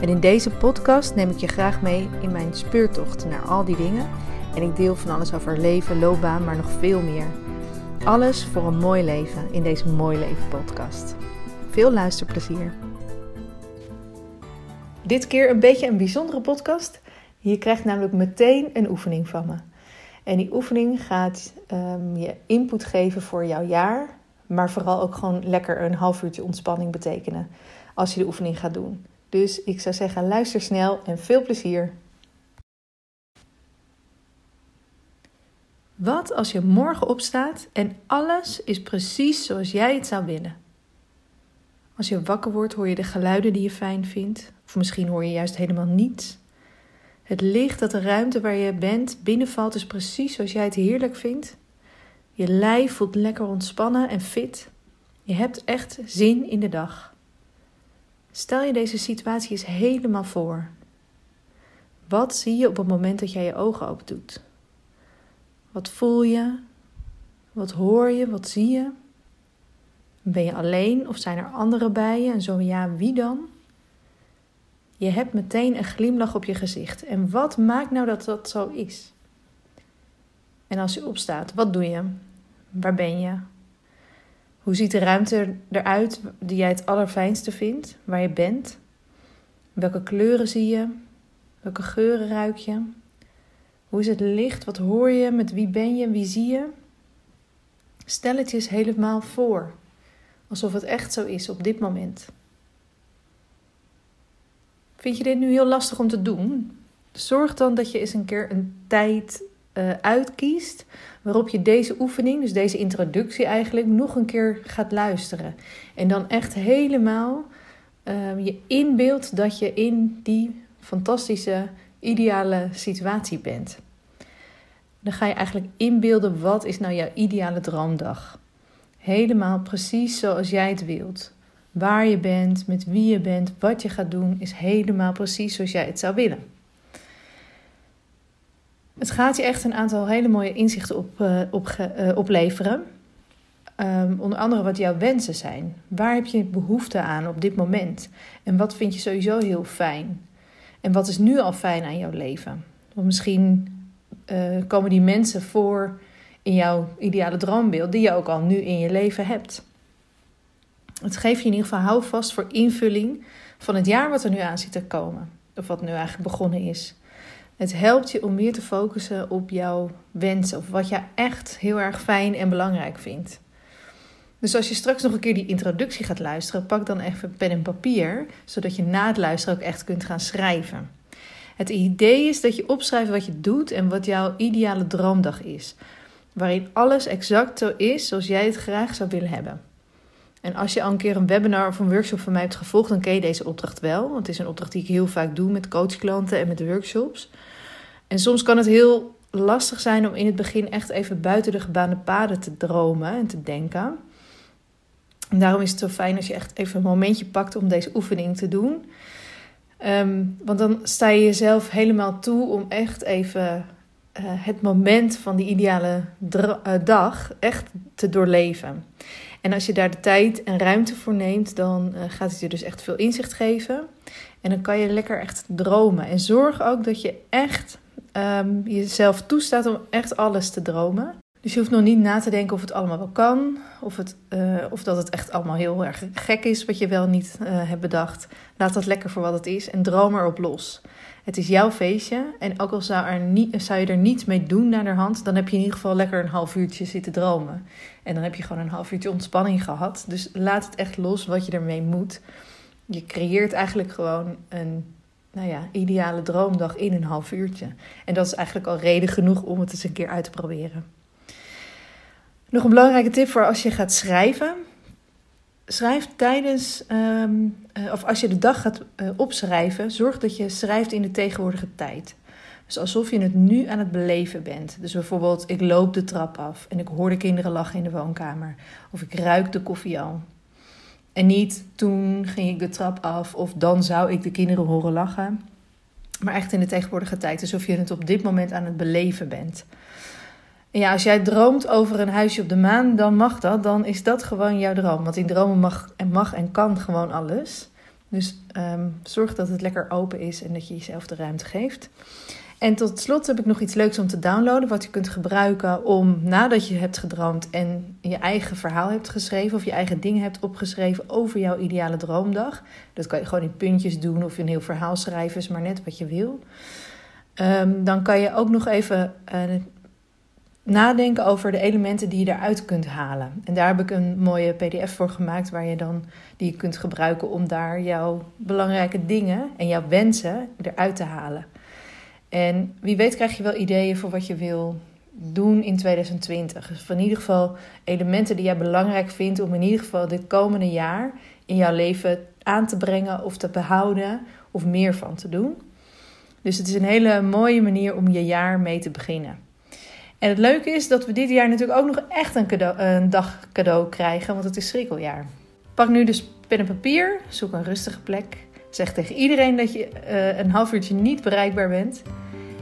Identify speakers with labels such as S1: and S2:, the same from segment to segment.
S1: En in deze podcast neem ik je graag mee in mijn speurtocht naar al die dingen. En ik deel van alles over leven, loopbaan, maar nog veel meer. Alles voor een mooi leven in deze Mooi Leven podcast. Veel luisterplezier. Dit keer een beetje een bijzondere podcast. Je krijgt namelijk meteen een oefening van me. En die oefening gaat um, je input geven voor jouw jaar, maar vooral ook gewoon lekker een half uurtje ontspanning betekenen als je de oefening gaat doen. Dus ik zou zeggen, luister snel en veel plezier. Wat als je morgen opstaat en alles is precies zoals jij het zou willen? Als je wakker wordt, hoor je de geluiden die je fijn vindt, of misschien hoor je juist helemaal niets. Het licht dat de ruimte waar je bent binnenvalt is precies zoals jij het heerlijk vindt. Je lijf voelt lekker ontspannen en fit. Je hebt echt zin in de dag. Stel je deze situatie eens helemaal voor. Wat zie je op het moment dat jij je ogen open doet? Wat voel je? Wat hoor je? Wat zie je? Ben je alleen of zijn er anderen bij je? En zo ja, wie dan? Je hebt meteen een glimlach op je gezicht. En wat maakt nou dat dat zo is? En als je opstaat, wat doe je? Waar ben je? Hoe ziet de ruimte eruit die jij het allerfijnste vindt, waar je bent? Welke kleuren zie je? Welke geuren ruik je? Hoe is het licht? Wat hoor je? Met wie ben je? Wie zie je? Stel het je eens helemaal voor, alsof het echt zo is op dit moment. Vind je dit nu heel lastig om te doen? Zorg dan dat je eens een keer een tijd uh, uitkiest waarop je deze oefening, dus deze introductie eigenlijk, nog een keer gaat luisteren. En dan echt helemaal uh, je inbeeldt dat je in die fantastische, ideale situatie bent. Dan ga je eigenlijk inbeelden wat is nou jouw ideale droomdag. Helemaal precies zoals jij het wilt. Waar je bent, met wie je bent, wat je gaat doen, is helemaal precies zoals jij het zou willen. Het gaat je echt een aantal hele mooie inzichten op, uh, op, uh, opleveren. Um, onder andere wat jouw wensen zijn. Waar heb je behoefte aan op dit moment? En wat vind je sowieso heel fijn? En wat is nu al fijn aan jouw leven? Want misschien uh, komen die mensen voor in jouw ideale droombeeld die je ook al nu in je leven hebt. Het geeft je in ieder geval houvast voor invulling van het jaar wat er nu aan zit te komen. Of wat nu eigenlijk begonnen is. Het helpt je om meer te focussen op jouw wensen of wat je echt heel erg fijn en belangrijk vindt. Dus als je straks nog een keer die introductie gaat luisteren, pak dan even pen en papier, zodat je na het luisteren ook echt kunt gaan schrijven. Het idee is dat je opschrijft wat je doet en wat jouw ideale droomdag is, waarin alles exact zo is zoals jij het graag zou willen hebben. En als je al een keer een webinar of een workshop van mij hebt gevolgd, dan ken je deze opdracht wel. Want het is een opdracht die ik heel vaak doe met coachklanten en met workshops. En soms kan het heel lastig zijn om in het begin echt even buiten de gebaande paden te dromen en te denken. En daarom is het zo fijn als je echt even een momentje pakt om deze oefening te doen. Ehm, want dan sta je jezelf helemaal toe om echt even uh, het moment van die ideale uh, dag echt te doorleven. En als je daar de tijd en ruimte voor neemt, dan uh, gaat het je dus echt veel inzicht geven. En dan kan je lekker echt dromen. En zorg ook dat je echt um, jezelf toestaat om echt alles te dromen. Dus je hoeft nog niet na te denken of het allemaal wel kan, of, het, uh, of dat het echt allemaal heel erg gek is wat je wel niet uh, hebt bedacht. Laat dat lekker voor wat het is en droom erop los. Het is jouw feestje en ook al zou, er niet, zou je er niets mee doen naar de hand, dan heb je in ieder geval lekker een half uurtje zitten dromen. En dan heb je gewoon een half uurtje ontspanning gehad. Dus laat het echt los wat je ermee moet. Je creëert eigenlijk gewoon een nou ja, ideale droomdag in een half uurtje. En dat is eigenlijk al reden genoeg om het eens een keer uit te proberen. Nog een belangrijke tip voor als je gaat schrijven. schrijf tijdens, ehm, eh, of als je de dag gaat uh, opschrijven, zorg dat je schrijft in de tegenwoordige tijd. Dus alsof je het nu aan het beleven bent. Dus bijvoorbeeld, ik loop de trap af en ik hoor de kinderen lachen in de woonkamer. Of ik ruik de koffie al. En niet toen ging ik de trap af of dan zou ik de kinderen horen lachen. Maar echt in de tegenwoordige tijd, alsof je het op dit moment aan het beleven bent. Ja, als jij droomt over een huisje op de maan, dan mag dat. Dan is dat gewoon jouw droom. Want in dromen mag en, mag en kan gewoon alles. Dus um, zorg dat het lekker open is en dat je jezelf de ruimte geeft. En tot slot heb ik nog iets leuks om te downloaden, wat je kunt gebruiken om nadat je hebt gedroomd en je eigen verhaal hebt geschreven of je eigen dingen hebt opgeschreven over jouw ideale droomdag. Dat kan je gewoon in puntjes doen of een heel verhaal schrijven, is maar net wat je wil. Um, dan kan je ook nog even uh, nadenken over de elementen die je eruit kunt halen. En daar heb ik een mooie PDF voor gemaakt waar je dan die je kunt gebruiken om daar jouw belangrijke dingen en jouw wensen eruit te halen. En wie weet krijg je wel ideeën voor wat je wil doen in 2020. Dus in ieder geval elementen die jij belangrijk vindt om in ieder geval dit komende jaar in jouw leven aan te brengen of te behouden of meer van te doen. Dus het is een hele mooie manier om je jaar mee te beginnen. En het leuke is dat we dit jaar natuurlijk ook nog echt een, cadeau, een dag cadeau krijgen, want het is schrikkeljaar. Pak nu dus pen en papier, zoek een rustige plek. Zeg tegen iedereen dat je uh, een half uurtje niet bereikbaar bent.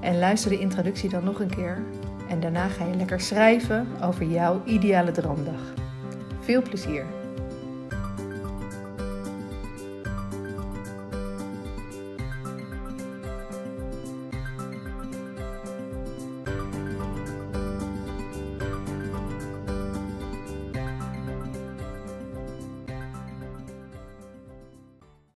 S1: En luister de introductie dan nog een keer. En daarna ga je lekker schrijven over jouw ideale droomdag. Veel plezier!